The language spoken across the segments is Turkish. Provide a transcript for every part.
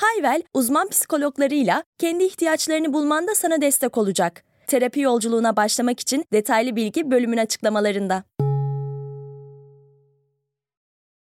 Hayvel, uzman psikologlarıyla kendi ihtiyaçlarını bulmanda sana destek olacak. Terapi yolculuğuna başlamak için detaylı bilgi bölümün açıklamalarında.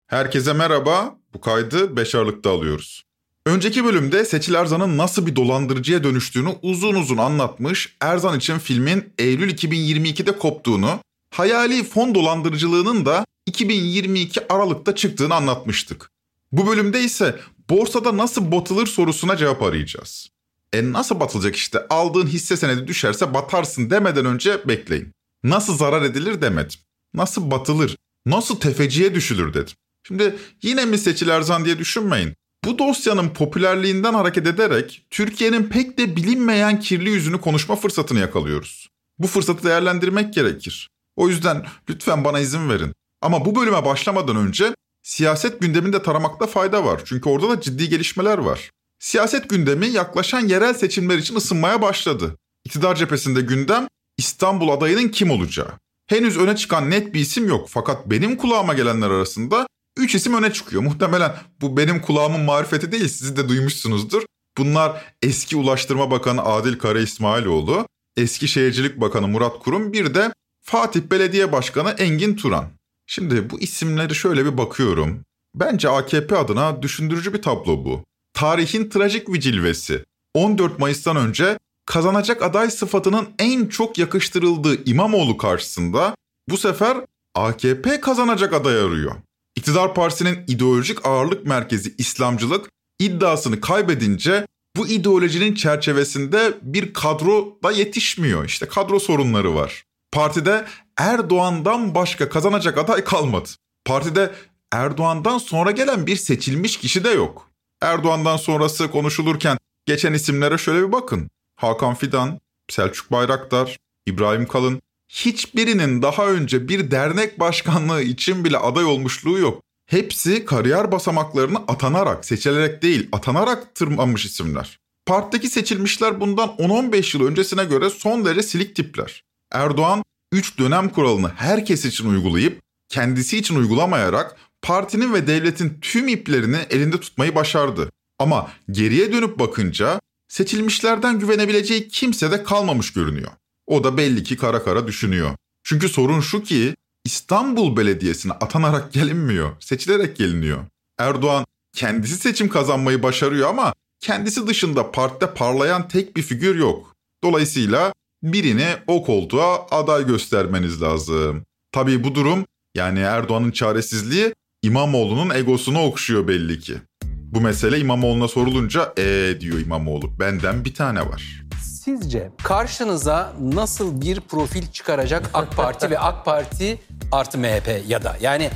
Herkese merhaba. Bu kaydı 5 Aralık'ta alıyoruz. Önceki bölümde Seçil Erzan'ın nasıl bir dolandırıcıya dönüştüğünü uzun uzun anlatmış, Erzan için filmin Eylül 2022'de koptuğunu, hayali fon dolandırıcılığının da 2022 Aralık'ta çıktığını anlatmıştık. Bu bölümde ise borsada nasıl batılır sorusuna cevap arayacağız. E nasıl batılacak işte aldığın hisse senedi düşerse batarsın demeden önce bekleyin. Nasıl zarar edilir demedim. Nasıl batılır, nasıl tefeciye düşülür dedim. Şimdi yine mi Seçil Erzan diye düşünmeyin. Bu dosyanın popülerliğinden hareket ederek Türkiye'nin pek de bilinmeyen kirli yüzünü konuşma fırsatını yakalıyoruz. Bu fırsatı değerlendirmek gerekir. O yüzden lütfen bana izin verin. Ama bu bölüme başlamadan önce siyaset gündeminde taramakta fayda var. Çünkü orada da ciddi gelişmeler var. Siyaset gündemi yaklaşan yerel seçimler için ısınmaya başladı. İktidar cephesinde gündem İstanbul adayının kim olacağı. Henüz öne çıkan net bir isim yok fakat benim kulağıma gelenler arasında 3 isim öne çıkıyor. Muhtemelen bu benim kulağımın marifeti değil siz de duymuşsunuzdur. Bunlar eski Ulaştırma Bakanı Adil Kara İsmailoğlu, eski Şehircilik Bakanı Murat Kurum bir de Fatih Belediye Başkanı Engin Turan. Şimdi bu isimleri şöyle bir bakıyorum. Bence AKP adına düşündürücü bir tablo bu. Tarihin trajik bir cilvesi. 14 Mayıs'tan önce kazanacak aday sıfatının en çok yakıştırıldığı İmamoğlu karşısında bu sefer AKP kazanacak aday arıyor. İktidar partisinin ideolojik ağırlık merkezi İslamcılık iddiasını kaybedince bu ideolojinin çerçevesinde bir kadro da yetişmiyor. İşte kadro sorunları var. Partide Erdoğan'dan başka kazanacak aday kalmadı. Partide Erdoğan'dan sonra gelen bir seçilmiş kişi de yok. Erdoğan'dan sonrası konuşulurken geçen isimlere şöyle bir bakın. Hakan Fidan, Selçuk Bayraktar, İbrahim Kalın, hiçbirinin daha önce bir dernek başkanlığı için bile aday olmuşluğu yok. Hepsi kariyer basamaklarını atanarak, seçilerek değil, atanarak tırmanmış isimler. Partideki seçilmişler bundan 10-15 yıl öncesine göre son derece silik tipler. Erdoğan 3 dönem kuralını herkes için uygulayıp kendisi için uygulamayarak partinin ve devletin tüm iplerini elinde tutmayı başardı. Ama geriye dönüp bakınca seçilmişlerden güvenebileceği kimse de kalmamış görünüyor. O da belli ki kara kara düşünüyor. Çünkü sorun şu ki İstanbul Belediyesi'ne atanarak gelinmiyor, seçilerek geliniyor. Erdoğan kendisi seçim kazanmayı başarıyor ama kendisi dışında partide parlayan tek bir figür yok. Dolayısıyla birini o koltuğa aday göstermeniz lazım. Tabii bu durum yani Erdoğan'ın çaresizliği İmamoğlu'nun egosunu okşuyor belli ki. Bu mesele İmamoğlu'na sorulunca ee diyor İmamoğlu benden bir tane var. Sizce karşınıza nasıl bir profil çıkaracak AK Parti ve AK Parti artı MHP ya da yani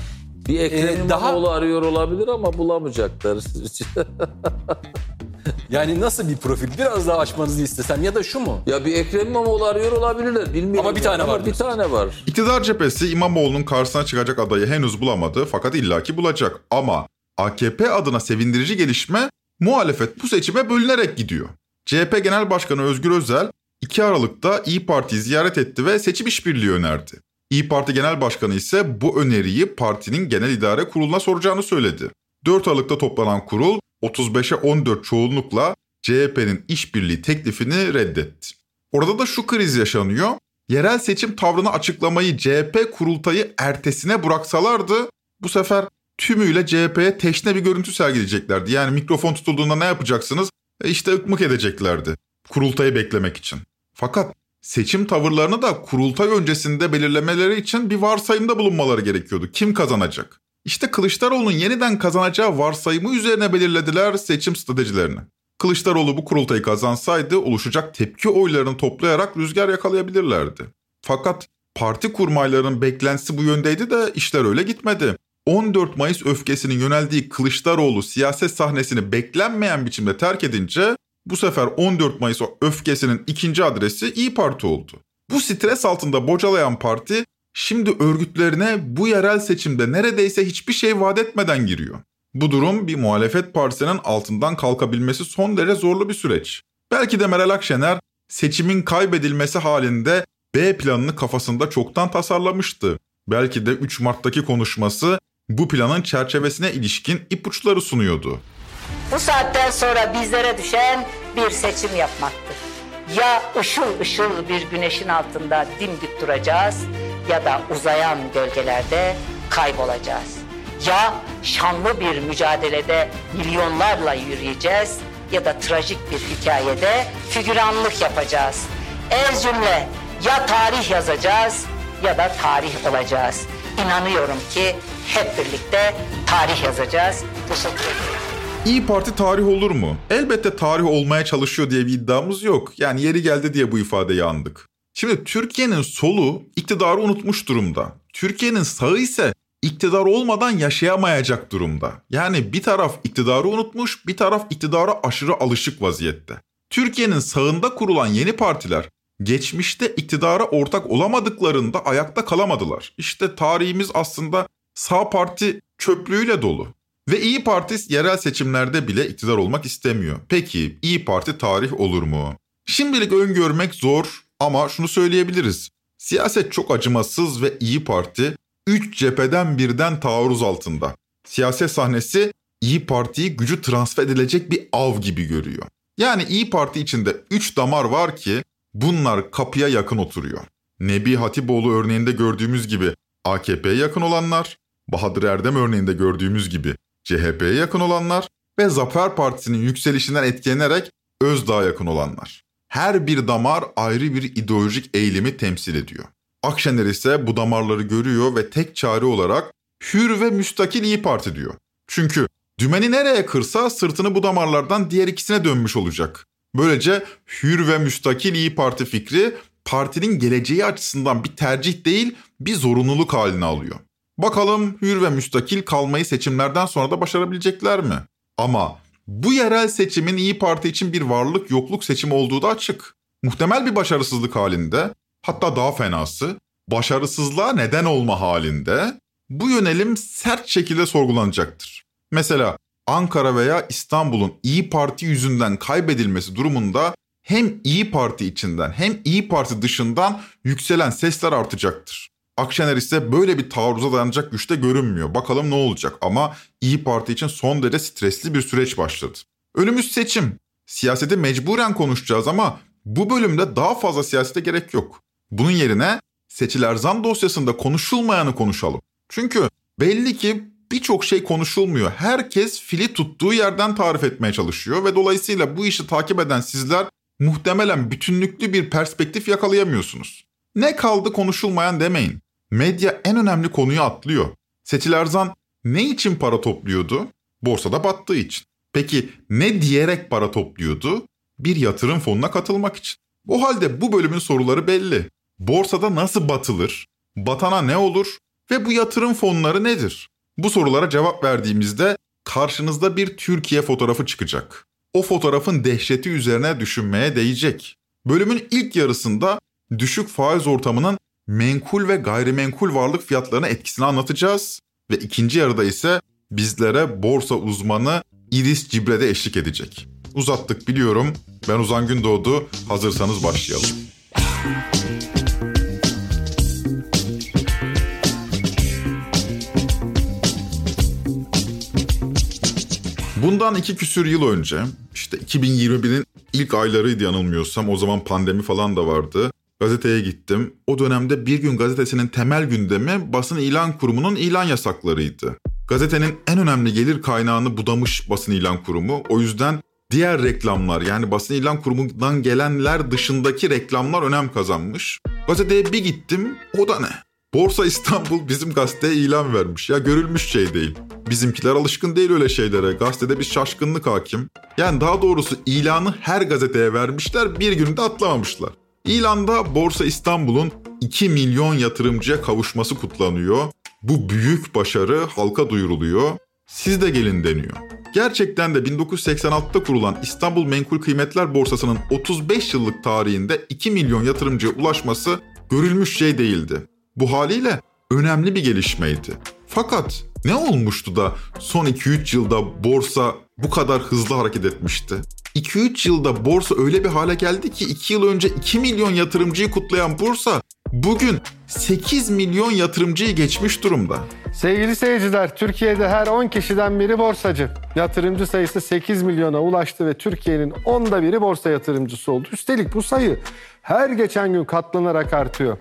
Bir Ekrem Ee, daha- İmamoğlu arıyor olabilir ama bulamayacaklar. yani nasıl bir profil biraz daha açmanızı istesem ya da şu mu? ya bir Ekrem İmamoğlu arıyor olabilirler. Bilmiyorum. Ama bir tane yani. var Ama bir tane var. İktidar cephesi İmamoğlu'nun karşısına çıkacak adayı henüz bulamadı fakat illaki bulacak. Ama AKP adına sevindirici gelişme muhalefet bu seçime bölünerek gidiyor. CHP Genel Başkanı Özgür Özel 2 Aralık'ta İyi Parti'yi ziyaret etti ve seçim işbirliği önerdi. İyi Parti Genel Başkanı ise bu öneriyi partinin genel idare kuruluna soracağını söyledi. 4 Aralık'ta toplanan kurul 35'e 14 çoğunlukla CHP'nin işbirliği teklifini reddetti. Orada da şu kriz yaşanıyor. Yerel seçim tavrını açıklamayı CHP kurultayı ertesine bıraksalardı bu sefer tümüyle CHP'ye teşne bir görüntü sergileyeceklerdi. Yani mikrofon tutulduğunda ne yapacaksınız? E işte ıkmık edeceklerdi kurultayı beklemek için. Fakat seçim tavırlarını da kurultay öncesinde belirlemeleri için bir varsayımda bulunmaları gerekiyordu. Kim kazanacak? İşte Kılıçdaroğlu'nun yeniden kazanacağı varsayımı üzerine belirlediler seçim stratejilerini. Kılıçdaroğlu bu kurultayı kazansaydı oluşacak tepki oylarını toplayarak rüzgar yakalayabilirlerdi. Fakat parti kurmaylarının beklentisi bu yöndeydi de işler öyle gitmedi. 14 Mayıs öfkesinin yöneldiği Kılıçdaroğlu siyaset sahnesini beklenmeyen biçimde terk edince Bu sefer 14 Mayıs öfkesinin ikinci adresi İyi Parti oldu. Bu stres altında bocalayan parti şimdi örgütlerine bu yerel seçimde neredeyse hiçbir şey vaat etmeden giriyor. Bu durum bir muhalefet partisinin altından kalkabilmesi son derece zorlu bir süreç. Belki de Meral Akşener seçimin kaybedilmesi halinde B planını kafasında çoktan tasarlamıştı. Belki de 3 Mart'taki konuşması bu planın çerçevesine ilişkin ipuçları sunuyordu. Bu saatten sonra bizlere düşen bir seçim yapmaktır. Ya ışıl ışıl bir güneşin altında dimdik duracağız ya da uzayan gölgelerde kaybolacağız. Ya şanlı bir mücadelede milyonlarla yürüyeceğiz ya da trajik bir hikayede figüranlık yapacağız. Ez cümle ya tarih yazacağız ya da tarih olacağız. İnanıyorum ki hep birlikte tarih yazacağız. Teşekkür ederim. İyi Parti tarih olur mu? Elbette tarih olmaya çalışıyor diye bir iddiamız yok. Yani yeri geldi diye bu ifadeyi andık. Şimdi Türkiye'nin solu iktidarı unutmuş durumda. Türkiye'nin sağı ise iktidar olmadan yaşayamayacak durumda. Yani bir taraf iktidarı unutmuş, bir taraf iktidara aşırı alışık vaziyette. Türkiye'nin sağında kurulan yeni partiler geçmişte iktidara ortak olamadıklarında ayakta kalamadılar. İşte tarihimiz aslında sağ parti çöplüğüyle dolu. Ve İyi Parti yerel seçimlerde bile iktidar olmak istemiyor. Peki İyi Parti tarih olur mu? Şimdilik öngörmek zor ama şunu söyleyebiliriz. Siyaset çok acımasız ve İyi Parti 3 cepheden birden taarruz altında. Siyaset sahnesi İyi Parti'yi gücü transfer edilecek bir av gibi görüyor. Yani İyi Parti içinde 3 damar var ki bunlar kapıya yakın oturuyor. Nebi Hatipoğlu örneğinde gördüğümüz gibi AKP'ye yakın olanlar, Bahadır Erdem örneğinde gördüğümüz gibi CHP'ye yakın olanlar ve Zafer Partisi'nin yükselişinden etkilenerek Özdağ'a yakın olanlar. Her bir damar ayrı bir ideolojik eğilimi temsil ediyor. Akşener ise bu damarları görüyor ve tek çare olarak hür ve müstakil İyi Parti diyor. Çünkü dümeni nereye kırsa sırtını bu damarlardan diğer ikisine dönmüş olacak. Böylece hür ve müstakil İyi Parti fikri partinin geleceği açısından bir tercih değil bir zorunluluk haline alıyor. Bakalım hür ve müstakil kalmayı seçimlerden sonra da başarabilecekler mi? Ama bu yerel seçimin İyi Parti için bir varlık yokluk seçimi olduğu da açık. Muhtemel bir başarısızlık halinde, hatta daha fenası, başarısızlığa neden olma halinde bu yönelim sert şekilde sorgulanacaktır. Mesela Ankara veya İstanbul'un İyi Parti yüzünden kaybedilmesi durumunda hem İyi Parti içinden hem İyi Parti dışından yükselen sesler artacaktır. Akşener ise böyle bir taarruza dayanacak güçte görünmüyor. Bakalım ne olacak ama İyi Parti için son derece stresli bir süreç başladı. Önümüz seçim. Siyaseti mecburen konuşacağız ama bu bölümde daha fazla siyasete gerek yok. Bunun yerine seçiler zam dosyasında konuşulmayanı konuşalım. Çünkü belli ki birçok şey konuşulmuyor. Herkes fili tuttuğu yerden tarif etmeye çalışıyor ve dolayısıyla bu işi takip eden sizler muhtemelen bütünlüklü bir perspektif yakalayamıyorsunuz. Ne kaldı konuşulmayan demeyin. Medya en önemli konuyu atlıyor. Seçil Erzan ne için para topluyordu? Borsada battığı için. Peki ne diyerek para topluyordu? Bir yatırım fonuna katılmak için. O halde bu bölümün soruları belli. Borsada nasıl batılır? Batana ne olur? Ve bu yatırım fonları nedir? Bu sorulara cevap verdiğimizde karşınızda bir Türkiye fotoğrafı çıkacak. O fotoğrafın dehşeti üzerine düşünmeye değecek. Bölümün ilk yarısında düşük faiz ortamının menkul ve gayrimenkul varlık fiyatlarına etkisini anlatacağız ve ikinci yarıda ise bizlere borsa uzmanı Iris Cibre'de eşlik edecek. Uzattık biliyorum. Ben Uzan Gündoğdu. Hazırsanız başlayalım. Bundan iki küsür yıl önce işte 2021'in ilk aylarıydı yanılmıyorsam o zaman pandemi falan da vardı. Gazeteye gittim. O dönemde Bir Gün Gazetesi'nin temel gündemi basın ilan kurumunun ilan yasaklarıydı. Gazetenin en önemli gelir kaynağını budamış basın ilan kurumu. O yüzden diğer reklamlar yani basın ilan kurumundan gelenler dışındaki reklamlar önem kazanmış. Gazeteye bir gittim o da ne? Borsa İstanbul bizim gazeteye ilan vermiş. Ya görülmüş şey değil. Bizimkiler alışkın değil öyle şeylere. Gazetede bir şaşkınlık hakim. Yani daha doğrusu ilanı her gazeteye vermişler bir günde atlamamışlar. İlanda Borsa İstanbul'un 2 milyon yatırımcıya kavuşması kutlanıyor. Bu büyük başarı halka duyuruluyor. Siz de gelin deniyor. Gerçekten de 1986'da kurulan İstanbul Menkul Kıymetler Borsası'nın 35 yıllık tarihinde 2 milyon yatırımcıya ulaşması görülmüş şey değildi. Bu haliyle önemli bir gelişmeydi. Fakat ne olmuştu da son 2-3 yılda borsa bu kadar hızlı hareket etmişti? 2-3 yılda borsa öyle bir hale geldi ki 2 yıl önce 2 milyon yatırımcıyı kutlayan borsa bugün 8 milyon yatırımcıyı geçmiş durumda. Sevgili seyirciler, Türkiye'de her 10 kişiden biri borsacı. Yatırımcı sayısı 8 milyona ulaştı ve Türkiye'nin onda biri borsa yatırımcısı oldu. Üstelik bu sayı her geçen gün katlanarak artıyor.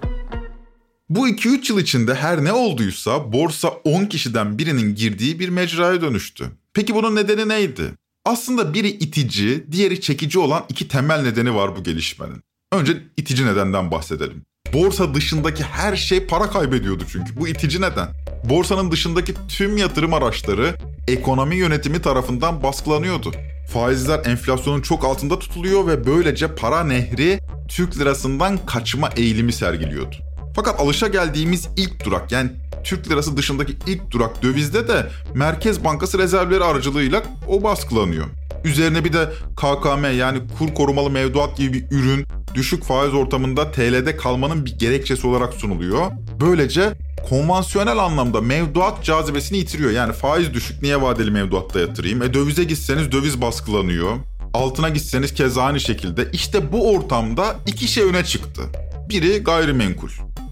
Bu 2-3 yıl içinde her ne olduysa borsa 10 kişiden birinin girdiği bir mecraya dönüştü. Peki bunun nedeni neydi? Aslında biri itici, diğeri çekici olan iki temel nedeni var bu gelişmenin. Önce itici nedenden bahsedelim. Borsa dışındaki her şey para kaybediyordu çünkü. Bu itici neden. Borsanın dışındaki tüm yatırım araçları ekonomi yönetimi tarafından baskılanıyordu. Faizler enflasyonun çok altında tutuluyor ve böylece para nehri Türk lirasından kaçma eğilimi sergiliyordu. Fakat alışa geldiğimiz ilk durak yani Türk lirası dışındaki ilk durak dövizde de Merkez Bankası rezervleri aracılığıyla o baskılanıyor. Üzerine bir de KKM yani kur korumalı mevduat gibi bir ürün düşük faiz ortamında TL'de kalmanın bir gerekçesi olarak sunuluyor. Böylece konvansiyonel anlamda mevduat cazibesini yitiriyor. Yani faiz düşük niye vadeli mevduatta yatırayım? E dövize gitseniz döviz baskılanıyor. Altına gitseniz keza aynı şekilde. İşte bu ortamda iki şey öne çıktı. Biri gayrimenkul.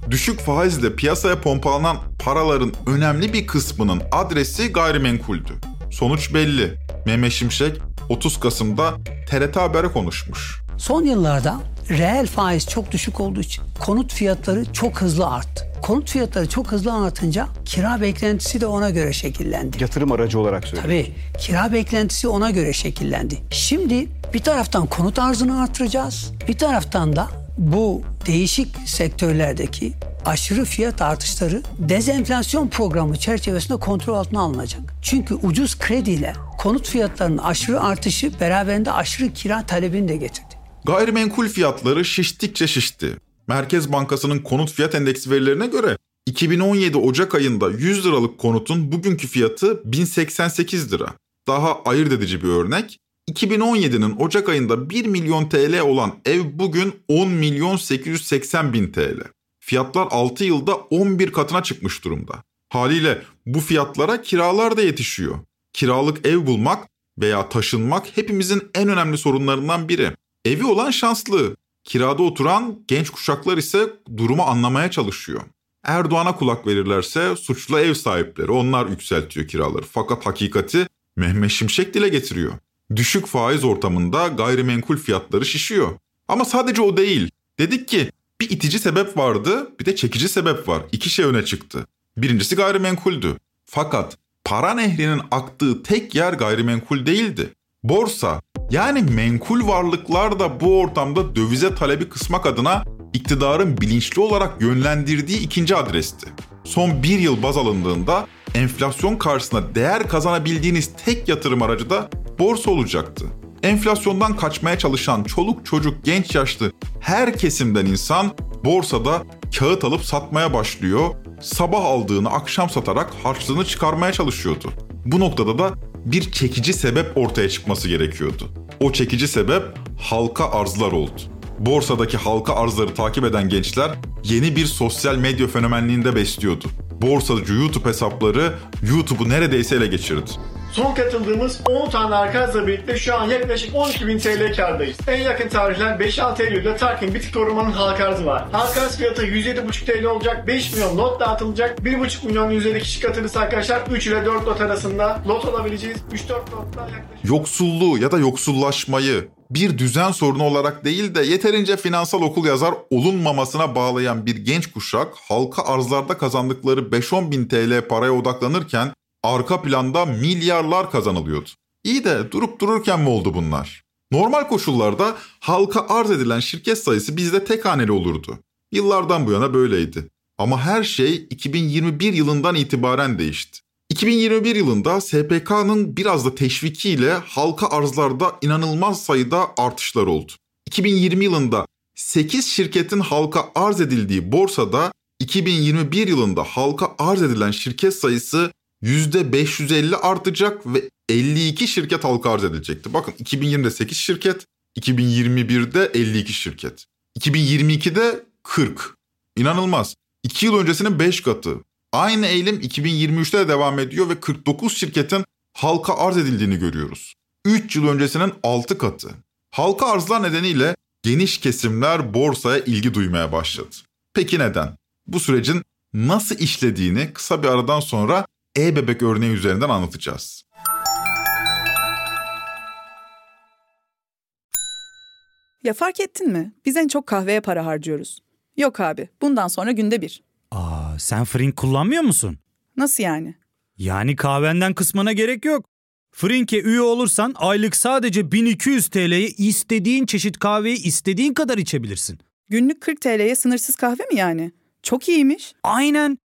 Düşük faizle piyasaya pompalanan paraların önemli bir kısmının adresi gayrimenkuldü. Sonuç belli. Mehmet Şimşek 30 Kasım'da TRT Haber'e konuşmuş. Son yıllarda reel faiz çok düşük olduğu için konut fiyatları çok hızlı arttı. Konut fiyatları çok hızlı artınca kira beklentisi de ona göre şekillendi. Yatırım aracı olarak söylüyorum. Tabii kira beklentisi ona göre şekillendi. Şimdi bir taraftan konut arzını artıracağız. Bir taraftan da bu değişik sektörlerdeki aşırı fiyat artışları dezenflasyon programı çerçevesinde kontrol altına alınacak. Çünkü ucuz krediyle konut fiyatlarının aşırı artışı beraberinde aşırı kira talebini de getirdi. Gayrimenkul fiyatları şiştikçe şişti. Merkez Bankası'nın konut fiyat endeksi verilerine göre 2017 Ocak ayında 100 liralık konutun bugünkü fiyatı 1088 lira. Daha ayırt edici bir örnek. 2017'nin Ocak ayında 1 milyon TL olan ev bugün 10 milyon 880 bin TL. Fiyatlar 6 yılda 11 katına çıkmış durumda. Haliyle bu fiyatlara kiralar da yetişiyor. Kiralık ev bulmak veya taşınmak hepimizin en önemli sorunlarından biri. Evi olan şanslı. Kirada oturan genç kuşaklar ise durumu anlamaya çalışıyor. Erdoğan'a kulak verirlerse suçlu ev sahipleri onlar yükseltiyor kiraları. Fakat hakikati Mehmet Şimşek dile getiriyor. Düşük faiz ortamında gayrimenkul fiyatları şişiyor. Ama sadece o değil. Dedik ki bir itici sebep vardı bir de çekici sebep var. İki şey öne çıktı. Birincisi gayrimenkuldü. Fakat para nehrinin aktığı tek yer gayrimenkul değildi. Borsa yani menkul varlıklar da bu ortamda dövize talebi kısmak adına iktidarın bilinçli olarak yönlendirdiği ikinci adresti. Son bir yıl baz alındığında enflasyon karşısında değer kazanabildiğiniz tek yatırım aracı da borsa olacaktı. Enflasyondan kaçmaya çalışan çoluk çocuk genç yaşlı her kesimden insan borsada kağıt alıp satmaya başlıyor. Sabah aldığını akşam satarak harçlığını çıkarmaya çalışıyordu. Bu noktada da bir çekici sebep ortaya çıkması gerekiyordu. O çekici sebep halka arzlar oldu. Borsadaki halka arzları takip eden gençler yeni bir sosyal medya fenomenliğinde besliyordu. Borsacı YouTube hesapları YouTube'u neredeyse ele geçirdi. Son katıldığımız 10 tane arkadaşla birlikte şu an yaklaşık 12.000 TL kardayız. En yakın tarihler 5-6 Eylül'de Tarkin Bitik Korumanın halka arzı var. Halka arz fiyatı 107,5 TL olacak. 5 milyon lot dağıtılacak. 1,5 milyon üzeri kişi katılırsa arkadaşlar 3 ile 4 lot arasında lot alabileceğiz. 3-4 lotta yaklaşık... Yoksulluğu ya da yoksullaşmayı bir düzen sorunu olarak değil de yeterince finansal okul yazar olunmamasına bağlayan bir genç kuşak halka arzlarda kazandıkları 5-10 bin TL paraya odaklanırken arka planda milyarlar kazanılıyordu. İyi de durup dururken mi oldu bunlar? Normal koşullarda halka arz edilen şirket sayısı bizde tek haneli olurdu. Yıllardan bu yana böyleydi. Ama her şey 2021 yılından itibaren değişti. 2021 yılında SPK'nın biraz da teşvikiyle halka arzlarda inanılmaz sayıda artışlar oldu. 2020 yılında 8 şirketin halka arz edildiği borsada 2021 yılında halka arz edilen şirket sayısı %550 artacak ve 52 şirket halka arz edilecekti. Bakın 2020'de 8 şirket, 2021'de 52 şirket. 2022'de 40. İnanılmaz. 2 yıl öncesinin 5 katı. Aynı eğilim 2023'te de devam ediyor ve 49 şirketin halka arz edildiğini görüyoruz. 3 yıl öncesinin 6 katı. Halka arzlar nedeniyle geniş kesimler borsaya ilgi duymaya başladı. Peki neden? Bu sürecin nasıl işlediğini kısa bir aradan sonra e-bebek örneği üzerinden anlatacağız. Ya fark ettin mi? Biz en çok kahveye para harcıyoruz. Yok abi, bundan sonra günde bir. Aa, sen Frink kullanmıyor musun? Nasıl yani? Yani kahvenden kısmına gerek yok. Frink'e üye olursan aylık sadece 1200 TL'ye istediğin çeşit kahveyi istediğin kadar içebilirsin. Günlük 40 TL'ye sınırsız kahve mi yani? Çok iyiymiş. Aynen.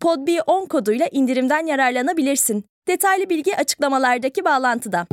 podb10 koduyla indirimden yararlanabilirsin. Detaylı bilgi açıklamalardaki bağlantıda.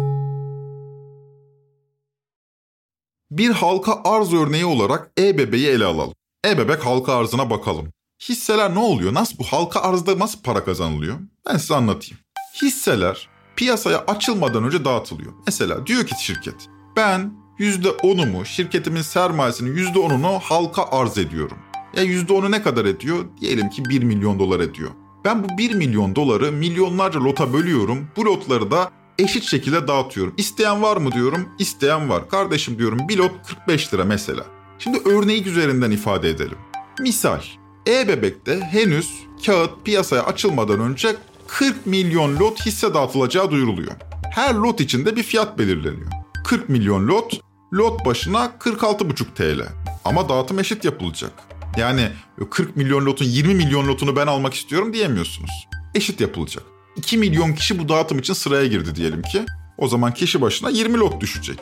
Bir halka arz örneği olarak e-bebeği ele alalım. E-bebek halka arzına bakalım. Hisseler ne oluyor? Nasıl bu halka arzda nasıl para kazanılıyor? Ben size anlatayım. Hisseler piyasaya açılmadan önce dağıtılıyor. Mesela diyor ki şirket ben %10'umu şirketimin sermayesinin %10'unu halka arz ediyorum. Ya %10'u ne kadar ediyor? Diyelim ki 1 milyon dolar ediyor. Ben bu 1 milyon doları milyonlarca lota bölüyorum. Bu lotları da eşit şekilde dağıtıyorum. İsteyen var mı diyorum. İsteyen var. Kardeşim diyorum bir lot 45 lira mesela. Şimdi örneği üzerinden ifade edelim. Misal e-bebekte henüz kağıt piyasaya açılmadan önce 40 milyon lot hisse dağıtılacağı duyuruluyor. Her lot içinde bir fiyat belirleniyor. 40 milyon lot, lot başına 46,5 TL. Ama dağıtım eşit yapılacak. Yani 40 milyon lotun 20 milyon lotunu ben almak istiyorum diyemiyorsunuz. Eşit yapılacak. 2 milyon kişi bu dağıtım için sıraya girdi diyelim ki. O zaman kişi başına 20 lot düşecek.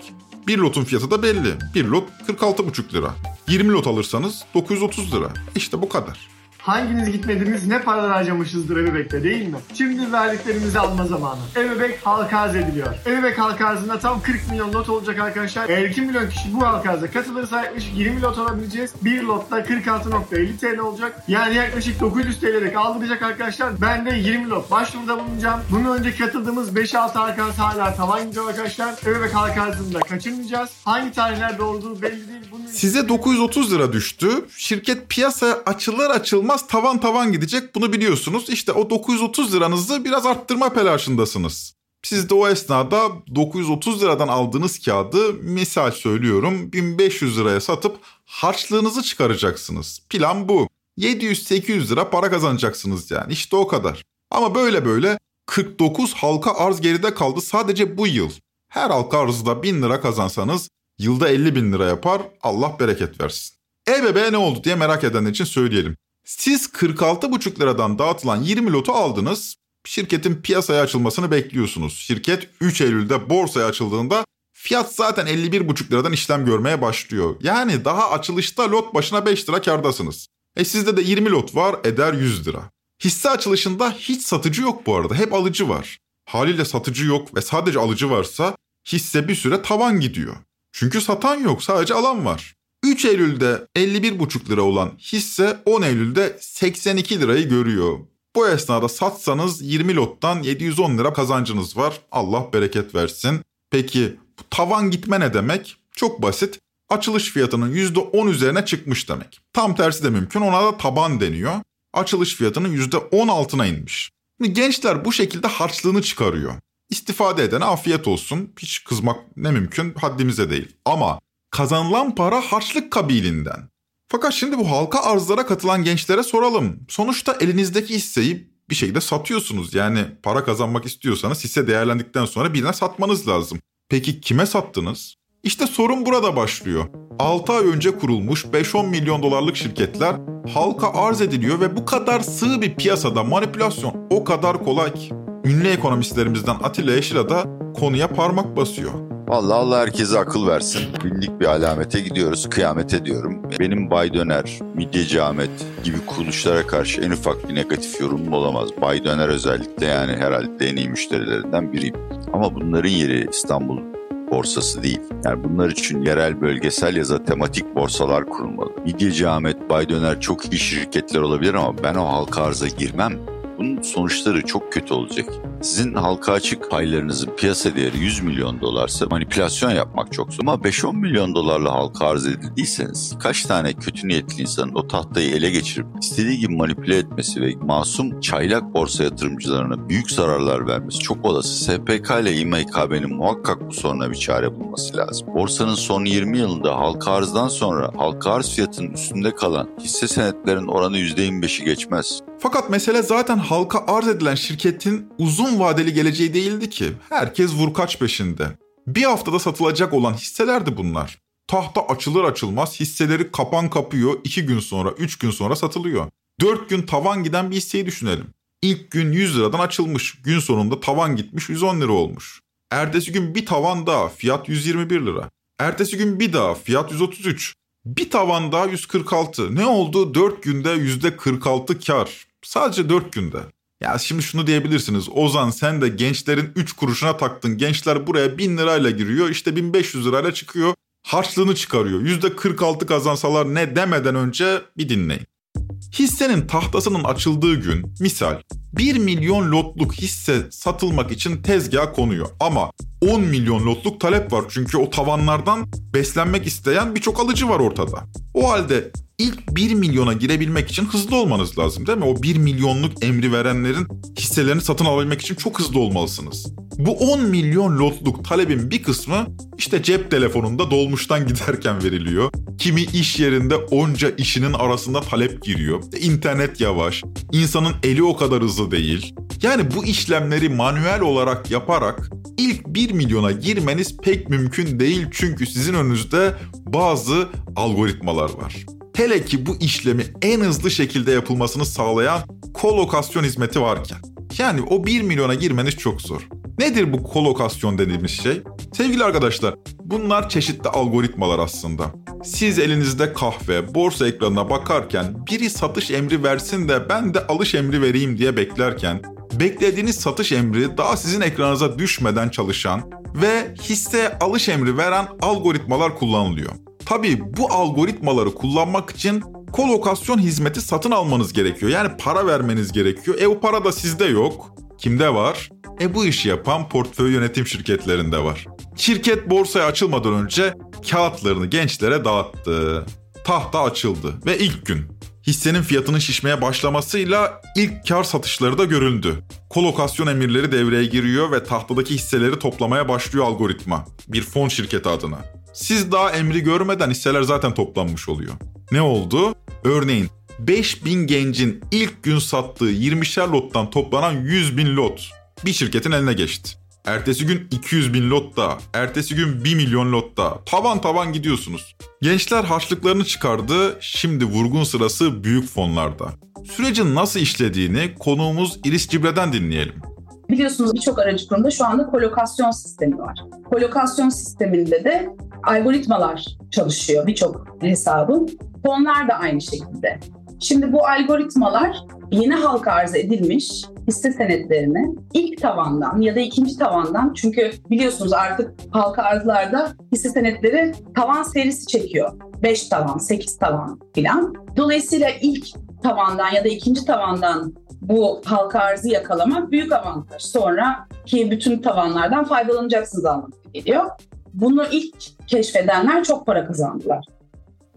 Bir lotun fiyatı da belli. Bir lot 46,5 lira. 20 lot alırsanız 930 lira. İşte bu kadar. Hanginiz gitmediniz ne paralar harcamışızdır Ebebek'te değil mi? Şimdi verdiklerimizi alma zamanı. Ebebek halka arz ediliyor. Ebebek halka arzında tam 40 milyon lot olacak arkadaşlar. Eğer 2 milyon kişi bu halka arza katılırsa yaklaşık 20 lot alabileceğiz. Bir lotta 46.50 TL olacak. Yani yaklaşık 900 TL'lik aldıracak arkadaşlar. Ben de 20 lot başvuruda bulunacağım. Bunun önce katıldığımız 5-6 halka arz hala tavan arkadaşlar. Ebebek halka arzında kaçırmayacağız. Hangi tarihlerde olduğu belli değil. Bunun Size 930 lira düştü. Şirket piyasaya açılır açılmaz tavan tavan gidecek. Bunu biliyorsunuz. İşte o 930 liranızı biraz arttırma telaşındasınız. Siz de o esnada 930 liradan aldığınız kağıdı misal söylüyorum 1500 liraya satıp harçlığınızı çıkaracaksınız. Plan bu. 700-800 lira para kazanacaksınız yani işte o kadar. Ama böyle böyle 49 halka arz geride kaldı sadece bu yıl. Her halka arzda 1000 lira kazansanız yılda 50 bin lira yapar Allah bereket versin. E-bebeğe ne oldu diye merak edenler için söyleyelim. Siz 46,5 liradan dağıtılan 20 lotu aldınız. Şirketin piyasaya açılmasını bekliyorsunuz. Şirket 3 Eylül'de borsaya açıldığında fiyat zaten 51,5 liradan işlem görmeye başlıyor. Yani daha açılışta lot başına 5 lira kardasınız. E sizde de 20 lot var eder 100 lira. Hisse açılışında hiç satıcı yok bu arada hep alıcı var. Haliyle satıcı yok ve sadece alıcı varsa hisse bir süre tavan gidiyor. Çünkü satan yok sadece alan var. 3 Eylül'de 51,5 lira olan hisse 10 Eylül'de 82 lirayı görüyor. Bu esnada satsanız 20 lottan 710 lira kazancınız var. Allah bereket versin. Peki bu tavan gitme ne demek? Çok basit. Açılış fiyatının %10 üzerine çıkmış demek. Tam tersi de mümkün. Ona da taban deniyor. Açılış fiyatının %10 altına inmiş. Şimdi gençler bu şekilde harçlığını çıkarıyor. İstifade edene afiyet olsun. Hiç kızmak ne mümkün haddimize değil. Ama kazanılan para harçlık kabilinden. Fakat şimdi bu halka arzlara katılan gençlere soralım. Sonuçta elinizdeki hisseyi bir şekilde satıyorsunuz. Yani para kazanmak istiyorsanız hisse değerlendikten sonra birine satmanız lazım. Peki kime sattınız? İşte sorun burada başlıyor. 6 ay önce kurulmuş 5-10 milyon dolarlık şirketler halka arz ediliyor ve bu kadar sığ bir piyasada manipülasyon o kadar kolay ki. ünlü ekonomistlerimizden Atilla Yeşil'a da konuya parmak basıyor. Vallahi Allah herkese akıl versin. Bindik bir alamete gidiyoruz. Kıyamete diyorum. Benim Bay Döner, Midyeci Ahmet gibi kuruluşlara karşı en ufak bir negatif yorumum olamaz. Bay Döner özellikle yani herhalde en iyi müşterilerinden biriyim. Ama bunların yeri İstanbul borsası değil. Yani bunlar için yerel, bölgesel ya da tematik borsalar kurulmalı. Midyeci Ahmet, Bay Döner çok iyi şirketler olabilir ama ben o halka arza girmem. Bunun sonuçları çok kötü olacak. Sizin halka açık paylarınızın piyasa değeri 100 milyon dolarsa manipülasyon yapmak çok zor. Ama 5-10 milyon dolarla halka arz edildiyseniz kaç tane kötü niyetli insanın o tahtayı ele geçirip istediği gibi manipüle etmesi ve masum çaylak borsa yatırımcılarına büyük zararlar vermesi çok olası. SPK ile İMKB'nin muhakkak bu soruna bir çare bulması lazım. Borsanın son 20 yılında halka arzdan sonra halka arz fiyatının üstünde kalan hisse senetlerin oranı %25'i geçmez. Fakat mesele zaten halka arz edilen şirketin vadeli geleceği değildi ki. Herkes vurkaç peşinde. Bir haftada satılacak olan hisselerdi bunlar. Tahta açılır açılmaz hisseleri kapan kapıyor, 2 gün sonra, 3 gün sonra satılıyor. 4 gün tavan giden bir hisseyi düşünelim. İlk gün 100 liradan açılmış, gün sonunda tavan gitmiş 110 lira olmuş. Ertesi gün bir tavan daha, fiyat 121 lira. Ertesi gün bir daha, fiyat 133. Bir tavan daha 146. Ne oldu? 4 günde %46 kar. Sadece 4 günde. Ya şimdi şunu diyebilirsiniz. Ozan sen de gençlerin 3 kuruşuna taktın. Gençler buraya 1000 lirayla giriyor. işte 1500 lirayla çıkıyor. Harçlığını çıkarıyor. %46 kazansalar ne demeden önce bir dinleyin. Hissenin tahtasının açıldığı gün misal 1 milyon lotluk hisse satılmak için tezgaha konuyor. Ama 10 milyon lotluk talep var çünkü o tavanlardan beslenmek isteyen birçok alıcı var ortada. O halde ilk 1 milyona girebilmek için hızlı olmanız lazım değil mi? O 1 milyonluk emri verenlerin hisselerini satın alabilmek için çok hızlı olmalısınız. Bu 10 milyon lotluk talebin bir kısmı işte cep telefonunda dolmuştan giderken veriliyor. Kimi iş yerinde onca işinin arasında talep giriyor. İnternet yavaş, insanın eli o kadar hızlı değil. Yani bu işlemleri manuel olarak yaparak ilk 1 milyona girmeniz pek mümkün değil çünkü sizin önünüzde bazı algoritmalar var. Hele ki bu işlemi en hızlı şekilde yapılmasını sağlayan kolokasyon hizmeti varken. Yani o 1 milyona girmeniz çok zor. Nedir bu kolokasyon dediğimiz şey? Sevgili arkadaşlar, bunlar çeşitli algoritmalar aslında. Siz elinizde kahve, borsa ekranına bakarken biri satış emri versin de ben de alış emri vereyim diye beklerken beklediğiniz satış emri daha sizin ekranınıza düşmeden çalışan ve hisse alış emri veren algoritmalar kullanılıyor. Tabii bu algoritmaları kullanmak için kolokasyon hizmeti satın almanız gerekiyor. Yani para vermeniz gerekiyor. E o para da sizde yok. Kimde var? E bu işi yapan portföy yönetim şirketlerinde var. Şirket borsaya açılmadan önce kağıtlarını gençlere dağıttı. Tahta açıldı ve ilk gün hissenin fiyatının şişmeye başlamasıyla ilk kar satışları da görüldü. Kolokasyon emirleri devreye giriyor ve tahtadaki hisseleri toplamaya başlıyor algoritma. Bir fon şirketi adına. Siz daha emri görmeden hisseler zaten toplanmış oluyor. Ne oldu? Örneğin 5000 gencin ilk gün sattığı 20'şer lottan toplanan 100 bin lot bir şirketin eline geçti. Ertesi gün 200 bin lot daha, ertesi gün 1 milyon lot daha. Tavan tavan gidiyorsunuz. Gençler harçlıklarını çıkardı, şimdi vurgun sırası büyük fonlarda. Sürecin nasıl işlediğini konuğumuz İris Cibre'den dinleyelim. Biliyorsunuz birçok aracı kurumda şu anda kolokasyon sistemi var. Kolokasyon sisteminde de algoritmalar çalışıyor birçok hesabın. Fonlar da aynı şekilde. Şimdi bu algoritmalar yeni halka arz edilmiş hisse senetlerini ilk tavandan ya da ikinci tavandan çünkü biliyorsunuz artık halka arzlarda hisse senetleri tavan serisi çekiyor. 5 tavan, 8 tavan filan. Dolayısıyla ilk tavandan ya da ikinci tavandan bu halka arzı yakalamak büyük avantaj. Sonra ki bütün tavanlardan faydalanacaksınız anlamına geliyor. Bunu ilk keşfedenler çok para kazandılar.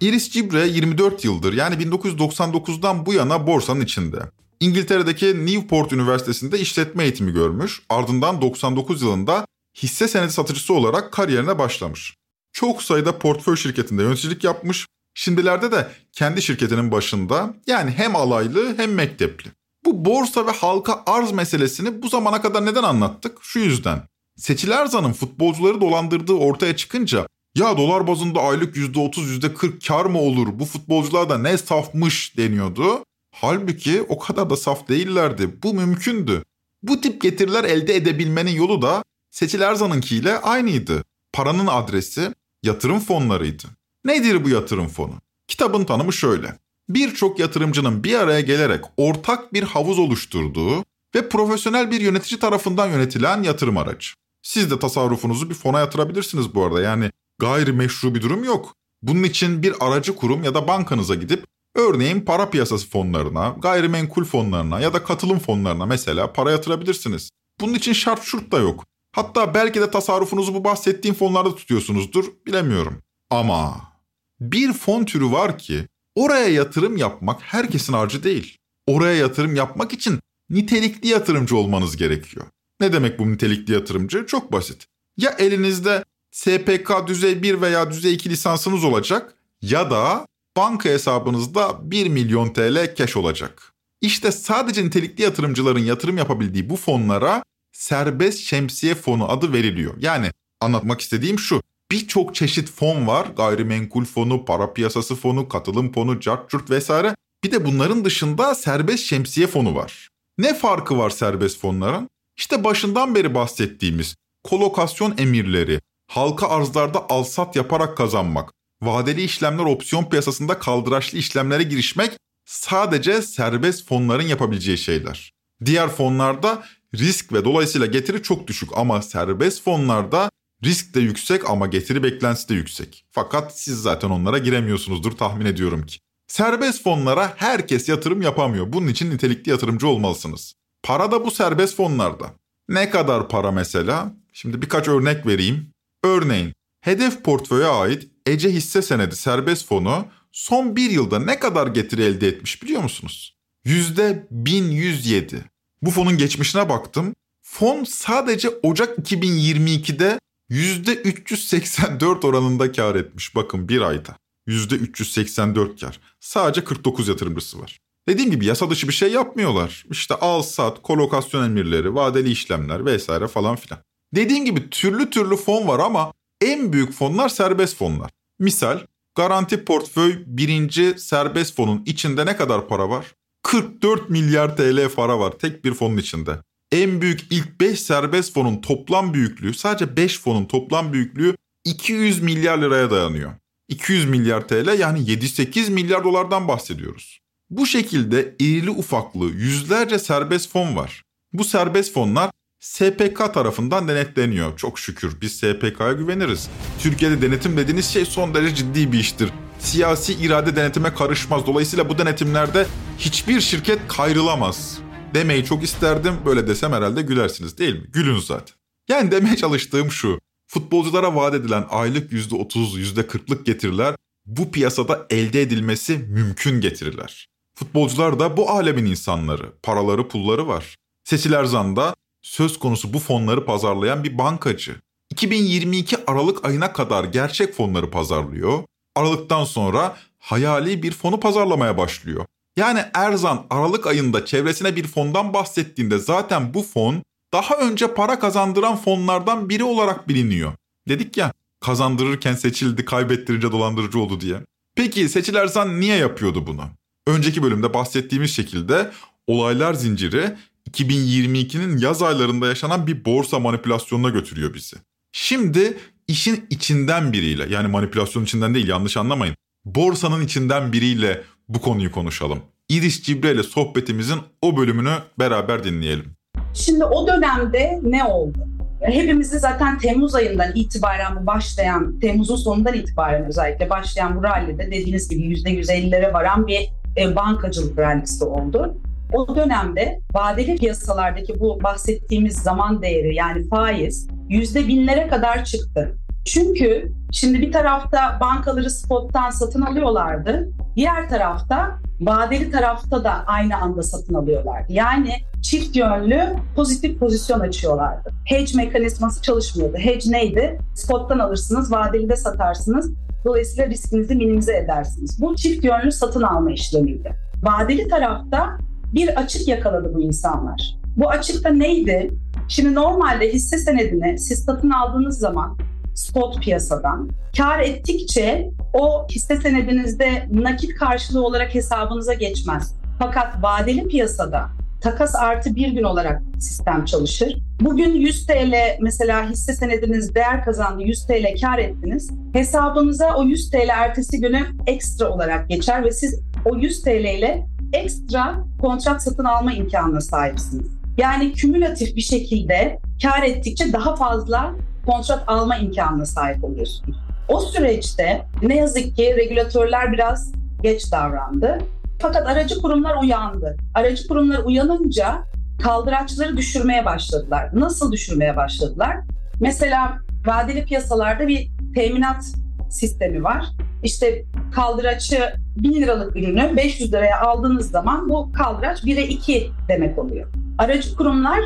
Iris Cibre 24 yıldır yani 1999'dan bu yana borsanın içinde. İngiltere'deki Newport Üniversitesi'nde işletme eğitimi görmüş. Ardından 99 yılında hisse senedi satıcısı olarak kariyerine başlamış. Çok sayıda portföy şirketinde yöneticilik yapmış. Şimdilerde de kendi şirketinin başında yani hem alaylı hem mektepli. Bu borsa ve halka arz meselesini bu zamana kadar neden anlattık? Şu yüzden. Seçil Erzan'ın futbolcuları dolandırdığı ortaya çıkınca ya dolar bazında aylık %30 %40 kar mı olur bu futbolcular da ne safmış deniyordu. Halbuki o kadar da saf değillerdi. Bu mümkündü. Bu tip getiriler elde edebilmenin yolu da Seçil Erzan'ınkiyle aynıydı. Paranın adresi yatırım fonlarıydı. Nedir bu yatırım fonu? Kitabın tanımı şöyle. Birçok yatırımcının bir araya gelerek ortak bir havuz oluşturduğu ve profesyonel bir yönetici tarafından yönetilen yatırım aracı. Siz de tasarrufunuzu bir fona yatırabilirsiniz bu arada. Yani gayrimeşru bir durum yok. Bunun için bir aracı kurum ya da bankanıza gidip örneğin para piyasası fonlarına, gayrimenkul fonlarına ya da katılım fonlarına mesela para yatırabilirsiniz. Bunun için şart şurt da yok. Hatta belki de tasarrufunuzu bu bahsettiğim fonlarda tutuyorsunuzdur, bilemiyorum. Ama bir fon türü var ki oraya yatırım yapmak herkesin harcı değil. Oraya yatırım yapmak için nitelikli yatırımcı olmanız gerekiyor. Ne demek bu nitelikli yatırımcı? Çok basit. Ya elinizde SPK düzey 1 veya düzey 2 lisansınız olacak ya da banka hesabınızda 1 milyon TL cash olacak. İşte sadece nitelikli yatırımcıların yatırım yapabildiği bu fonlara serbest şemsiye fonu adı veriliyor. Yani anlatmak istediğim şu. Birçok çeşit fon var. Gayrimenkul fonu, para piyasası fonu, katılım fonu, cart vesaire. Bir de bunların dışında serbest şemsiye fonu var. Ne farkı var serbest fonların? İşte başından beri bahsettiğimiz kolokasyon emirleri, halka arzlarda alsat yaparak kazanmak, vadeli işlemler opsiyon piyasasında kaldıraçlı işlemlere girişmek sadece serbest fonların yapabileceği şeyler. Diğer fonlarda risk ve dolayısıyla getiri çok düşük ama serbest fonlarda risk de yüksek ama getiri beklentisi de yüksek. Fakat siz zaten onlara giremiyorsunuzdur tahmin ediyorum ki. Serbest fonlara herkes yatırım yapamıyor. Bunun için nitelikli yatırımcı olmalısınız. Para da bu serbest fonlarda. Ne kadar para mesela? Şimdi birkaç örnek vereyim. Örneğin hedef portföye ait Ece hisse senedi serbest fonu son bir yılda ne kadar getiri elde etmiş biliyor musunuz? Yüzde 1107. Bu fonun geçmişine baktım. Fon sadece Ocak 2022'de yüzde 384 oranında kar etmiş. Bakın bir ayda. Yüzde 384 kar. Sadece 49 yatırımcısı var. Dediğim gibi yasa dışı bir şey yapmıyorlar. İşte al sat, kolokasyon emirleri, vadeli işlemler vesaire falan filan. Dediğim gibi türlü türlü fon var ama en büyük fonlar serbest fonlar. Misal garanti portföy birinci serbest fonun içinde ne kadar para var? 44 milyar TL para var tek bir fonun içinde. En büyük ilk 5 serbest fonun toplam büyüklüğü sadece 5 fonun toplam büyüklüğü 200 milyar liraya dayanıyor. 200 milyar TL yani 7-8 milyar dolardan bahsediyoruz. Bu şekilde irili ufaklı yüzlerce serbest fon var. Bu serbest fonlar SPK tarafından denetleniyor. Çok şükür biz SPK'ya güveniriz. Türkiye'de denetim dediğiniz şey son derece ciddi bir iştir. Siyasi irade denetime karışmaz. Dolayısıyla bu denetimlerde hiçbir şirket kayrılamaz. Demeyi çok isterdim. Böyle desem herhalde gülersiniz değil mi? Gülün zaten. Yani demeye çalıştığım şu. Futbolculara vaat edilen aylık %30, %40'lık getiriler bu piyasada elde edilmesi mümkün getiriler. Futbolcular da bu alemin insanları. Paraları pulları var. Seçil Erzan da söz konusu bu fonları pazarlayan bir bankacı. 2022 Aralık ayına kadar gerçek fonları pazarlıyor. Aralıktan sonra hayali bir fonu pazarlamaya başlıyor. Yani Erzan Aralık ayında çevresine bir fondan bahsettiğinde zaten bu fon daha önce para kazandıran fonlardan biri olarak biliniyor. Dedik ya kazandırırken seçildi, kaybettirince dolandırıcı oldu diye. Peki Seçil Erzan niye yapıyordu bunu? Önceki bölümde bahsettiğimiz şekilde olaylar zinciri 2022'nin yaz aylarında yaşanan bir borsa manipülasyonuna götürüyor bizi. Şimdi işin içinden biriyle yani manipülasyon içinden değil yanlış anlamayın. Borsanın içinden biriyle bu konuyu konuşalım. İris Cibre ile sohbetimizin o bölümünü beraber dinleyelim. Şimdi o dönemde ne oldu? Hepimizi zaten Temmuz ayından itibaren bu başlayan, Temmuz'un sonundan itibaren özellikle başlayan bu rallide dediğiniz gibi %150'lere varan bir e, bankacılık rallisi oldu. O dönemde vadeli piyasalardaki bu bahsettiğimiz zaman değeri yani faiz yüzde binlere kadar çıktı. Çünkü şimdi bir tarafta bankaları spottan satın alıyorlardı. Diğer tarafta vadeli tarafta da aynı anda satın alıyorlardı. Yani çift yönlü pozitif pozisyon açıyorlardı. Hedge mekanizması çalışmıyordu. Hedge neydi? Spottan alırsınız, vadeli de satarsınız. Dolayısıyla riskinizi minimize edersiniz. Bu çift yönlü satın alma işlemiydi. Vadeli tarafta bir açık yakaladı bu insanlar. Bu açıkta neydi? Şimdi normalde hisse senedini siz satın aldığınız zaman spot piyasadan kar ettikçe o hisse senedinizde nakit karşılığı olarak hesabınıza geçmez. Fakat vadeli piyasada takas artı bir gün olarak sistem çalışır. Bugün 100 TL mesela hisse senediniz değer kazandı 100 TL kar ettiniz. Hesabınıza o 100 TL ertesi günü ekstra olarak geçer ve siz o 100 TL ile ekstra kontrat satın alma imkanına sahipsiniz. Yani kümülatif bir şekilde kar ettikçe daha fazla kontrat alma imkanına sahip oluyorsunuz. O süreçte ne yazık ki regülatörler biraz geç davrandı. Fakat aracı kurumlar uyandı. Aracı kurumlar uyanınca kaldıraçları düşürmeye başladılar. Nasıl düşürmeye başladılar? Mesela vadeli piyasalarda bir teminat sistemi var. İşte kaldıraçı 1000 liralık ürünü 500 liraya aldığınız zaman bu kaldıraç 1'e 2 demek oluyor. Aracı kurumlar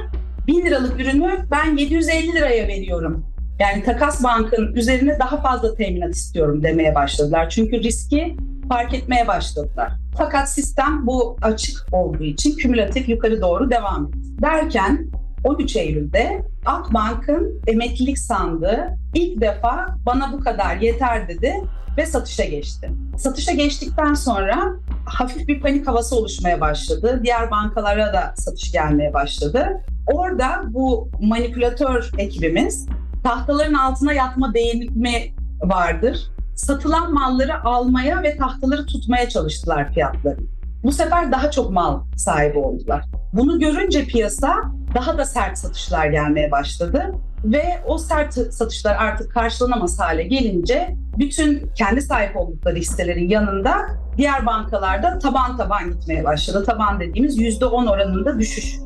1000 liralık ürünü ben 750 liraya veriyorum. Yani takas bankın üzerine daha fazla teminat istiyorum demeye başladılar. Çünkü riski fark etmeye başladılar. Fakat sistem bu açık olduğu için kümülatif yukarı doğru devam etti. Derken 13 Eylül'de Akbank'ın emeklilik sandığı ilk defa bana bu kadar yeter dedi ve satışa geçti. Satışa geçtikten sonra hafif bir panik havası oluşmaya başladı. Diğer bankalara da satış gelmeye başladı. Orada bu manipülatör ekibimiz tahtaların altına yatma değinimi vardır. Satılan malları almaya ve tahtaları tutmaya çalıştılar fiyatları. Bu sefer daha çok mal sahibi oldular. Bunu görünce piyasa daha da sert satışlar gelmeye başladı ve o sert satışlar artık karşılanamaz hale gelince bütün kendi sahip oldukları hisselerin yanında diğer bankalarda taban taban gitmeye başladı. Taban dediğimiz %10 oranında düşüş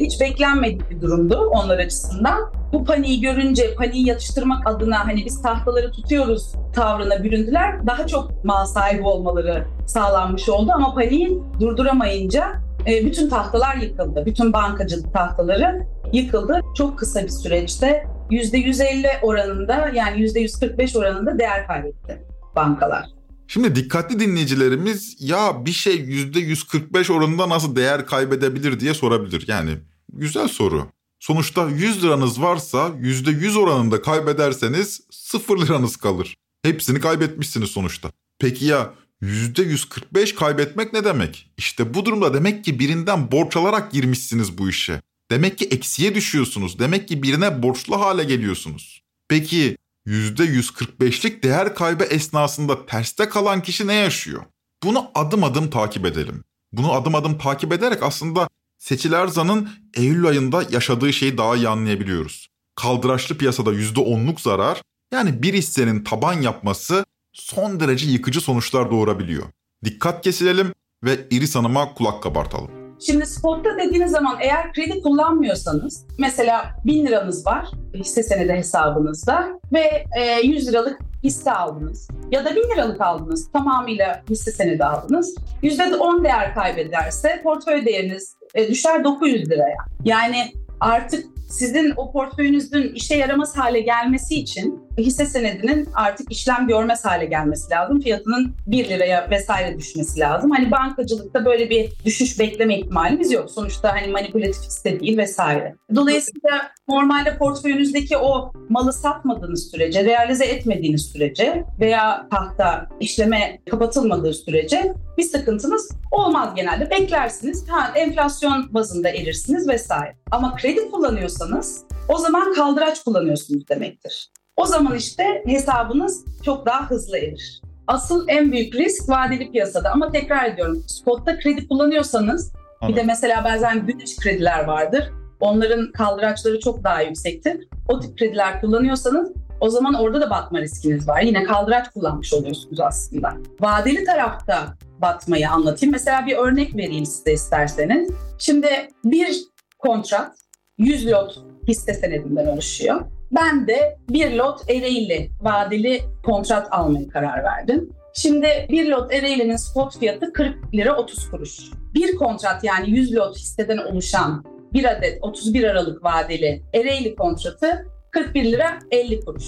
hiç beklenmedik bir durumdu onlar açısından. Bu paniği görünce paniği yatıştırmak adına hani biz tahtaları tutuyoruz tavrına büründüler. Daha çok mal sahibi olmaları sağlanmış oldu ama paniği durduramayınca e, bütün tahtalar yıkıldı. Bütün bankacılık tahtaları yıkıldı. Çok kısa bir süreçte %150 oranında yani %145 oranında değer kaybetti bankalar. Şimdi dikkatli dinleyicilerimiz ya bir şey %145 oranında nasıl değer kaybedebilir diye sorabilir. Yani güzel soru. Sonuçta 100 liranız varsa %100 oranında kaybederseniz 0 liranız kalır. Hepsini kaybetmişsiniz sonuçta. Peki ya %145 kaybetmek ne demek? İşte bu durumda demek ki birinden borç alarak girmişsiniz bu işe. Demek ki eksiye düşüyorsunuz. Demek ki birine borçlu hale geliyorsunuz. Peki %145'lik değer kaybı esnasında terste kalan kişi ne yaşıyor? Bunu adım adım takip edelim. Bunu adım adım takip ederek aslında Seçil Erzan'ın Eylül ayında yaşadığı şeyi daha iyi anlayabiliyoruz. Kaldıraçlı piyasada %10'luk zarar yani bir hissenin taban yapması son derece yıkıcı sonuçlar doğurabiliyor. Dikkat kesilelim ve Iris Hanım'a kulak kabartalım. Şimdi spotta dediğiniz zaman eğer kredi kullanmıyorsanız mesela 1000 liranız var hisse senedi hesabınızda ve 100 liralık hisse aldınız ya da 1000 liralık aldınız tamamıyla hisse senedi aldınız. %10 değer kaybederse portföy değeriniz e, düşer 900 liraya. Yani artık sizin o portföyünüzün işe yaramaz hale gelmesi için hisse senedinin artık işlem görmez hale gelmesi lazım. Fiyatının 1 liraya vesaire düşmesi lazım. Hani bankacılıkta böyle bir düşüş bekleme ihtimalimiz yok. Sonuçta hani manipülatif hisse değil vesaire. Dolayısıyla normalde portföyünüzdeki o malı satmadığınız sürece, realize etmediğiniz sürece veya tahta işleme kapatılmadığı sürece bir sıkıntınız olmaz genelde. Beklersiniz, ha, enflasyon bazında erirsiniz vesaire. Ama kredi kullanıyorsanız o zaman kaldıraç kullanıyorsunuz demektir. O zaman işte hesabınız çok daha hızlı erir. Asıl en büyük risk vadeli piyasada ama tekrar ediyorum spotta kredi kullanıyorsanız Anladım. bir de mesela bazen güneş krediler vardır. Onların kaldıraçları çok daha yüksektir. O tip krediler kullanıyorsanız o zaman orada da batma riskiniz var. Yine kaldıraç kullanmış oluyorsunuz aslında. Vadeli tarafta batmayı anlatayım. Mesela bir örnek vereyim size isterseniz. Şimdi bir kontrat 100 lot hisse senedinden oluşuyor. Ben de bir lot Ereğli vadeli kontrat almaya karar verdim. Şimdi bir lot Ereğli'nin spot fiyatı 40 lira 30 kuruş. Bir kontrat yani 100 lot hisseden oluşan bir adet 31 Aralık vadeli Ereğli kontratı 41 lira 50 kuruş.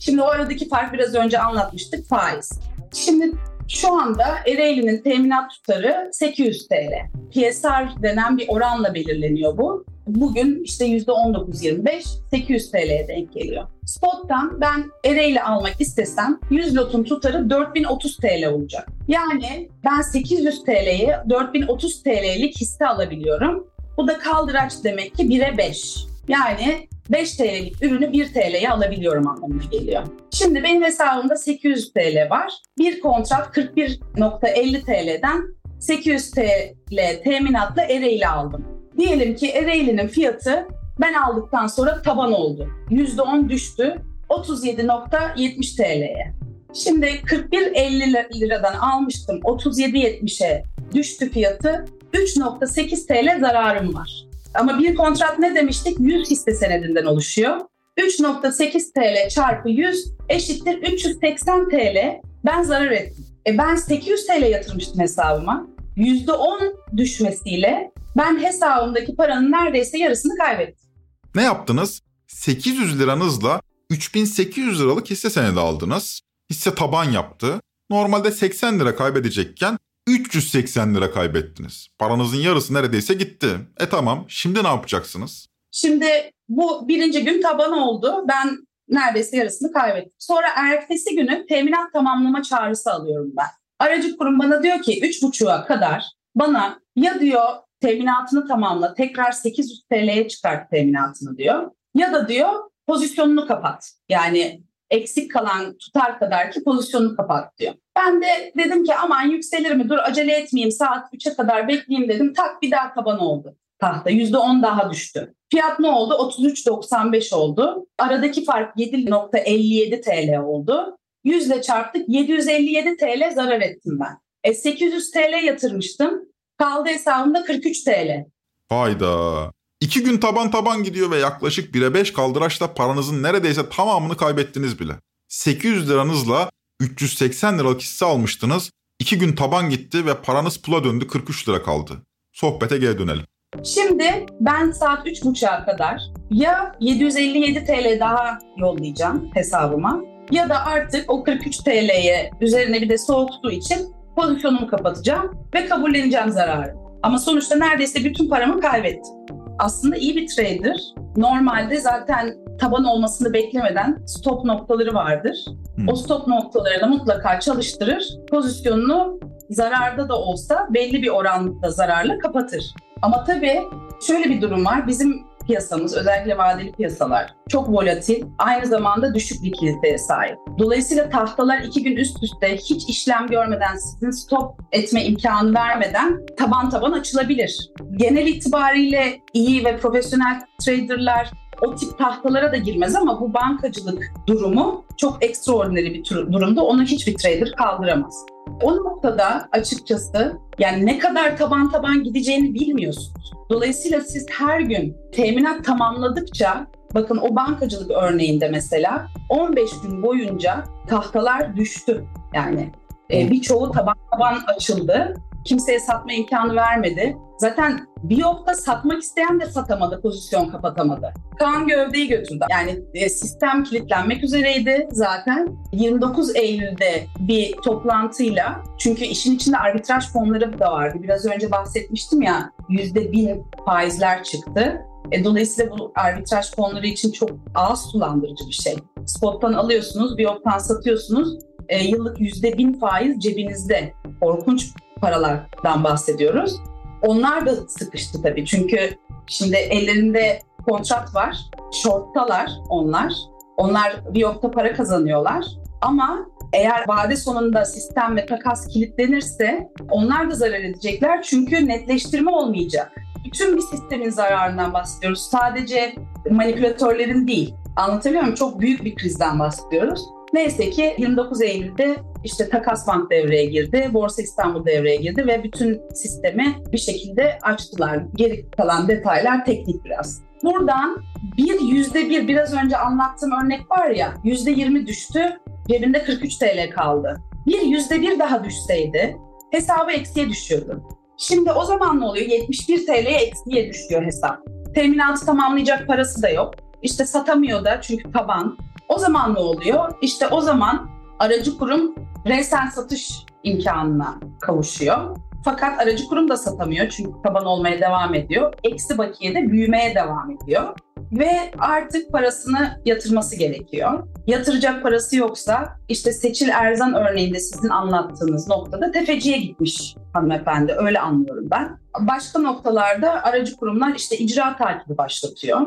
Şimdi o aradaki fark biraz önce anlatmıştık faiz. Şimdi şu anda Ereğli'nin teminat tutarı 800 TL. PSR denen bir oranla belirleniyor bu. Bugün işte %19.25 800 TL'ye denk geliyor. Spot'tan ben Ereğli almak istesem 100 lotun tutarı 4030 TL olacak. Yani ben 800 TL'ye 4030 TL'lik hisse alabiliyorum. Bu da kaldıraç demek ki 1'e 5. Yani 5 TL'lik ürünü 1 TL'ye alabiliyorum anlamına geliyor. Şimdi benim hesabımda 800 TL var. Bir kontrat 41.50 TL'den 800 TL teminatla Ereğli aldım. Diyelim ki Ereğli'nin fiyatı ben aldıktan sonra taban oldu. %10 düştü. 37.70 TL'ye. Şimdi 41.50 liradan almıştım. 37.70'e düştü fiyatı. 3.8 TL zararım var. Ama bir kontrat ne demiştik? 100 hisse senedinden oluşuyor. 3.8 TL çarpı 100 eşittir 380 TL. Ben zarar ettim. E ben 800 TL yatırmıştım hesabıma. %10 düşmesiyle ben hesabımdaki paranın neredeyse yarısını kaybettim. Ne yaptınız? 800 liranızla 3800 liralık hisse senedi aldınız. Hisse taban yaptı. Normalde 80 lira kaybedecekken 380 lira kaybettiniz. Paranızın yarısı neredeyse gitti. E tamam şimdi ne yapacaksınız? Şimdi bu birinci gün taban oldu. Ben neredeyse yarısını kaybettim. Sonra ertesi günü teminat tamamlama çağrısı alıyorum ben. Aracı kurum bana diyor ki 3.5'a kadar bana ya diyor teminatını tamamla tekrar 800 TL'ye çıkart teminatını diyor. Ya da diyor pozisyonunu kapat. Yani eksik kalan tutar kadar ki pozisyonunu kapat diyor. Ben de dedim ki aman yükselir mi dur acele etmeyeyim saat 3'e kadar bekleyeyim dedim. Tak bir daha taban oldu tahta. %10 daha düştü. Fiyat ne oldu? 33.95 oldu. Aradaki fark 7.57 TL oldu. 100 ile çarptık 757 TL zarar ettim ben. E 800 TL yatırmıştım. Kaldı hesabımda 43 TL. Hayda. İki gün taban taban gidiyor ve yaklaşık 1'e 5 kaldıraçla paranızın neredeyse tamamını kaybettiniz bile. 800 liranızla 380 liralık hisse almıştınız. İki gün taban gitti ve paranız pula döndü 43 lira kaldı. Sohbete geri dönelim. Şimdi ben saat 3.30'a kadar ya 757 TL daha yollayacağım hesabıma ya da artık o 43 TL'ye üzerine bir de soğuk su için pozisyonumu kapatacağım ve kabulleneceğim zararı. Ama sonuçta neredeyse bütün paramı kaybettim. Aslında iyi bir trader. Normalde zaten taban olmasını beklemeden stop noktaları vardır. Hmm. O stop noktalarını mutlaka çalıştırır. Pozisyonunu zararda da olsa belli bir oranda zararla kapatır. Ama tabii şöyle bir durum var. Bizim piyasamız, özellikle vadeli piyasalar çok volatil, aynı zamanda düşük likiditeye sahip. Dolayısıyla tahtalar iki gün üst üste hiç işlem görmeden, sizin stop etme imkanı vermeden taban taban açılabilir. Genel itibariyle iyi ve profesyonel traderlar o tip tahtalara da girmez ama bu bankacılık durumu çok ekstraordinary bir durumda. Onu hiçbir trader kaldıramaz. O noktada açıkçası yani ne kadar taban taban gideceğini bilmiyorsunuz. Dolayısıyla siz her gün teminat tamamladıkça bakın o bankacılık örneğinde mesela 15 gün boyunca tahtalar düştü. Yani e, birçoğu taban taban açıldı kimseye satma imkanı vermedi. Zaten bir yokta satmak isteyen de satamadı, pozisyon kapatamadı. Kaan gövdeyi götürdü. Yani e, sistem kilitlenmek üzereydi zaten. 29 Eylül'de bir toplantıyla, çünkü işin içinde arbitraj fonları da vardı. Biraz önce bahsetmiştim ya, %1000 faizler çıktı. E, dolayısıyla bu arbitraj fonları için çok ağız sulandırıcı bir şey. Spot'tan alıyorsunuz, bir yoktan satıyorsunuz. E, yıllık %1000 faiz cebinizde. Korkunç paralardan bahsediyoruz. Onlar da sıkıştı tabii çünkü şimdi ellerinde kontrat var, shorttalar onlar. Onlar bir yokta para kazanıyorlar ama eğer vade sonunda sistem ve takas kilitlenirse onlar da zarar edecekler çünkü netleştirme olmayacak. Bütün bir sistemin zararından bahsediyoruz. Sadece manipülatörlerin değil. Anlatabiliyor muyum? Çok büyük bir krizden bahsediyoruz. Neyse ki 29 Eylül'de işte Takas Bank devreye girdi, Borsa İstanbul devreye girdi ve bütün sistemi bir şekilde açtılar. Geri kalan detaylar teknik biraz. Buradan bir yüzde bir biraz önce anlattığım örnek var ya yüzde yirmi düştü cebinde 43 TL kaldı. Bir yüzde bir daha düşseydi hesabı eksiye düşüyordu. Şimdi o zaman ne oluyor? 71 TL'ye eksiye düşüyor hesap. Teminatı tamamlayacak parası da yok. İşte satamıyor da çünkü taban. O zaman ne oluyor? İşte o zaman aracı kurum resen satış imkanına kavuşuyor. Fakat aracı kurum da satamıyor çünkü taban olmaya devam ediyor. Eksi bakiye de büyümeye devam ediyor. Ve artık parasını yatırması gerekiyor. Yatıracak parası yoksa işte Seçil Erzan örneğinde sizin anlattığınız noktada tefeciye gitmiş hanımefendi. Öyle anlıyorum ben. Başka noktalarda aracı kurumlar işte icra takibi başlatıyor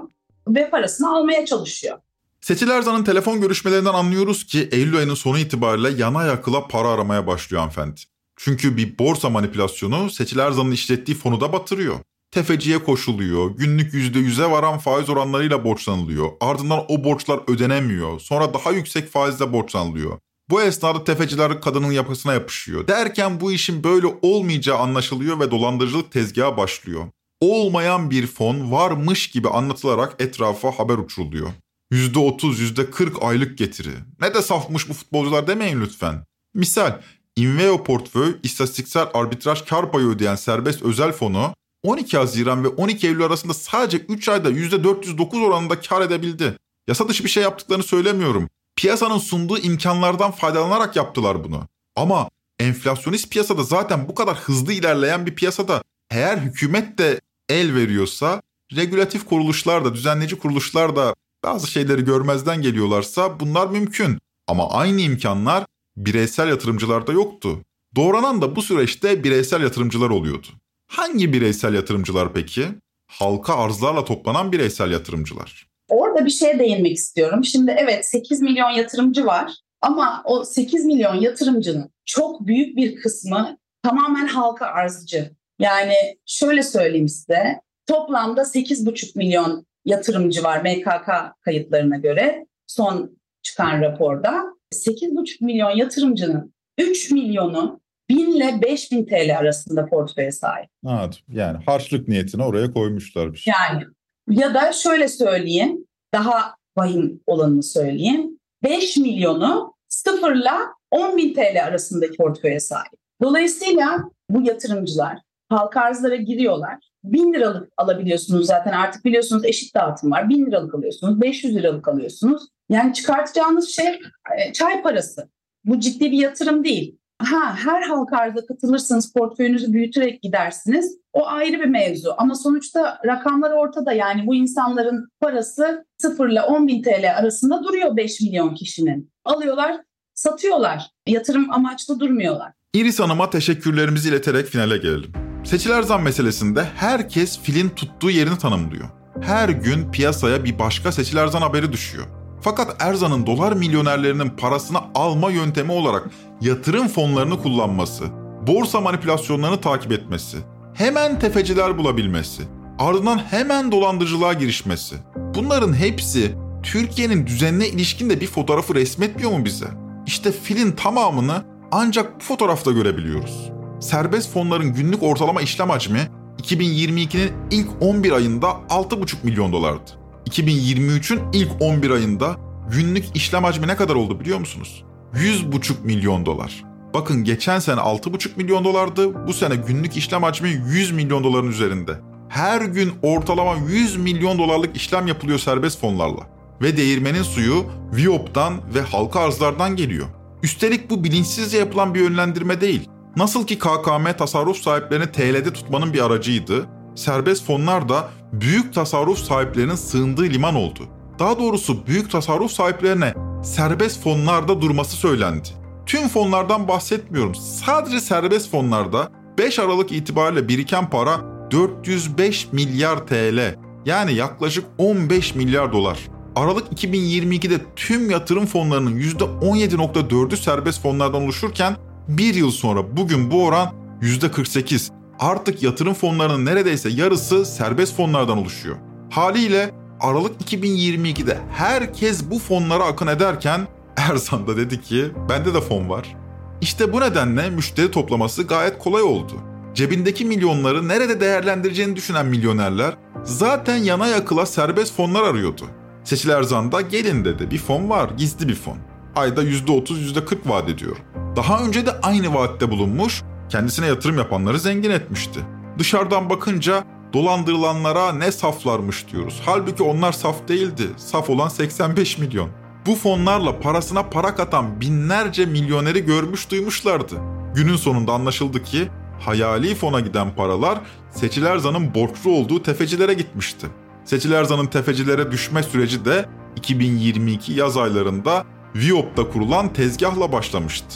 ve parasını almaya çalışıyor. Seçil Erzan'ın telefon görüşmelerinden anlıyoruz ki Eylül ayının sonu itibariyle yana yakıla para aramaya başlıyor hanımefendi. Çünkü bir borsa manipülasyonu Seçil Erzan'ın işlettiği fonu da batırıyor. Tefeciye koşuluyor, günlük %100'e varan faiz oranlarıyla borçlanılıyor. Ardından o borçlar ödenemiyor. Sonra daha yüksek faizle borçlanılıyor. Bu esnada tefeciler kadının yapısına yapışıyor. Derken bu işin böyle olmayacağı anlaşılıyor ve dolandırıcılık tezgahı başlıyor. Olmayan bir fon varmış gibi anlatılarak etrafa haber uçuruluyor. %30, %40 aylık getiri. Ne de safmış bu futbolcular demeyin lütfen. Misal, Inveo portföy istatistiksel arbitraj kar payı ödeyen serbest özel fonu 12 Haziran ve 12 Eylül arasında sadece 3 ayda %409 oranında kar edebildi. Yasa dışı bir şey yaptıklarını söylemiyorum. Piyasanın sunduğu imkanlardan faydalanarak yaptılar bunu. Ama enflasyonist piyasada zaten bu kadar hızlı ilerleyen bir piyasada eğer hükümet de el veriyorsa, regülatif kuruluşlar da, düzenleyici kuruluşlar da bazı şeyleri görmezden geliyorlarsa bunlar mümkün. Ama aynı imkanlar bireysel yatırımcılarda yoktu. Doğranan da bu süreçte bireysel yatırımcılar oluyordu. Hangi bireysel yatırımcılar peki? Halka arzlarla toplanan bireysel yatırımcılar. Orada bir şeye değinmek istiyorum. Şimdi evet 8 milyon yatırımcı var ama o 8 milyon yatırımcının çok büyük bir kısmı tamamen halka arzcı. Yani şöyle söyleyeyim size toplamda 8,5 milyon yatırımcı var MKK kayıtlarına göre son çıkan raporda. 8,5 milyon yatırımcının 3 milyonu 1000 ile 5000 TL arasında portföye sahip. Evet yani harçlık niyetine oraya koymuşlar bir şey. Yani ya da şöyle söyleyeyim daha vahim olanını söyleyeyim. 5 milyonu sıfırla 10 bin TL arasındaki portföye sahip. Dolayısıyla bu yatırımcılar halka arzlara giriyorlar. 1000 liralık alabiliyorsunuz zaten artık biliyorsunuz eşit dağıtım var. 1000 liralık alıyorsunuz, 500 liralık alıyorsunuz. Yani çıkartacağınız şey e, çay parası. Bu ciddi bir yatırım değil. Ha, her halka arza katılırsanız portföyünüzü büyüterek gidersiniz. O ayrı bir mevzu ama sonuçta rakamlar ortada yani bu insanların parası 0 ile 10 bin TL arasında duruyor 5 milyon kişinin. Alıyorlar, satıyorlar. Yatırım amaçlı durmuyorlar. İris Hanım'a teşekkürlerimizi ileterek finale gelelim. Seçiler zam meselesinde herkes filin tuttuğu yerini tanımlıyor. Her gün piyasaya bir başka seçiler zam haberi düşüyor. Fakat Erzan'ın dolar milyonerlerinin parasını alma yöntemi olarak yatırım fonlarını kullanması, borsa manipülasyonlarını takip etmesi, hemen tefeciler bulabilmesi, ardından hemen dolandırıcılığa girişmesi. Bunların hepsi Türkiye'nin düzenine ilişkin de bir fotoğrafı resmetmiyor mu bize? İşte filin tamamını ancak bu fotoğrafta görebiliyoruz. Serbest fonların günlük ortalama işlem hacmi 2022'nin ilk 11 ayında 6,5 milyon dolardı. 2023'ün ilk 11 ayında günlük işlem hacmi ne kadar oldu biliyor musunuz? 100,5 milyon dolar. Bakın geçen sene 6,5 milyon dolardı. Bu sene günlük işlem hacmi 100 milyon doların üzerinde. Her gün ortalama 100 milyon dolarlık işlem yapılıyor serbest fonlarla. Ve değirmenin suyu Viop'tan ve halka arzlardan geliyor. Üstelik bu bilinçsizce yapılan bir yönlendirme değil. Nasıl ki KKM tasarruf sahiplerini TL'de tutmanın bir aracıydı, serbest fonlar da büyük tasarruf sahiplerinin sığındığı liman oldu. Daha doğrusu büyük tasarruf sahiplerine serbest fonlarda durması söylendi. Tüm fonlardan bahsetmiyorum. Sadece serbest fonlarda 5 Aralık itibariyle biriken para 405 milyar TL. Yani yaklaşık 15 milyar dolar. Aralık 2022'de tüm yatırım fonlarının %17.4'ü serbest fonlardan oluşurken bir yıl sonra bugün bu oran %48. Artık yatırım fonlarının neredeyse yarısı serbest fonlardan oluşuyor. Haliyle Aralık 2022'de herkes bu fonlara akın ederken Erzan da dedi ki bende de fon var. İşte bu nedenle müşteri toplaması gayet kolay oldu. Cebindeki milyonları nerede değerlendireceğini düşünen milyonerler zaten yana yakıla serbest fonlar arıyordu. Seçil Erzan da gelin dedi bir fon var gizli bir fon. Ayda %30 %40 vaat ediyor. Daha önce de aynı vaatte bulunmuş kendisine yatırım yapanları zengin etmişti. Dışarıdan bakınca dolandırılanlara ne saflarmış diyoruz. Halbuki onlar saf değildi. Saf olan 85 milyon. Bu fonlarla parasına para katan binlerce milyoneri görmüş duymuşlardı. Günün sonunda anlaşıldı ki hayali fona giden paralar Seçil Erzan'ın borçlu olduğu tefecilere gitmişti. Seçil Erzan'ın tefecilere düşme süreci de 2022 yaz aylarında Viop'ta kurulan tezgahla başlamıştı.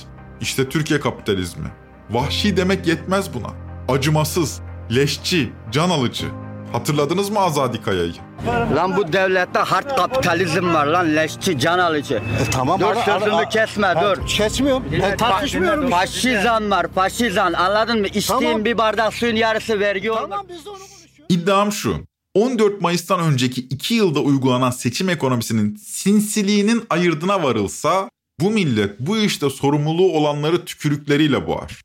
İşte Türkiye kapitalizmi. Vahşi demek yetmez buna. Acımasız, leşçi, can alıcı. Hatırladınız mı Azadi Kaya'yı? Lan bu devlette hard kapitalizm var lan leşçi can alıcı. tamam dur abi, sözümü abi, kesme abi, dur. Kesmiyorum. Ben tartışmıyorum. Faşizan var faşizan anladın mı? İçtiğin Tamam. bir bardak suyun yarısı vergi olur. İddiam şu. 14 Mayıs'tan önceki 2 yılda uygulanan seçim ekonomisinin sinsiliğinin ayırdına varılsa bu millet bu işte sorumluluğu olanları tükürükleriyle boğar.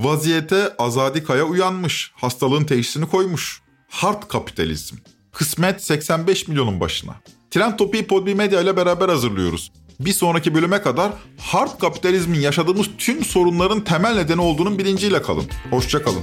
Vaziyete Azadi Kaya uyanmış, hastalığın teşhisini koymuş. Hard kapitalizm. Kısmet 85 milyonun başına. Trend Topi'yi Podbi Medya ile beraber hazırlıyoruz. Bir sonraki bölüme kadar hard kapitalizmin yaşadığımız tüm sorunların temel nedeni olduğunun bilinciyle kalın. Hoşçakalın.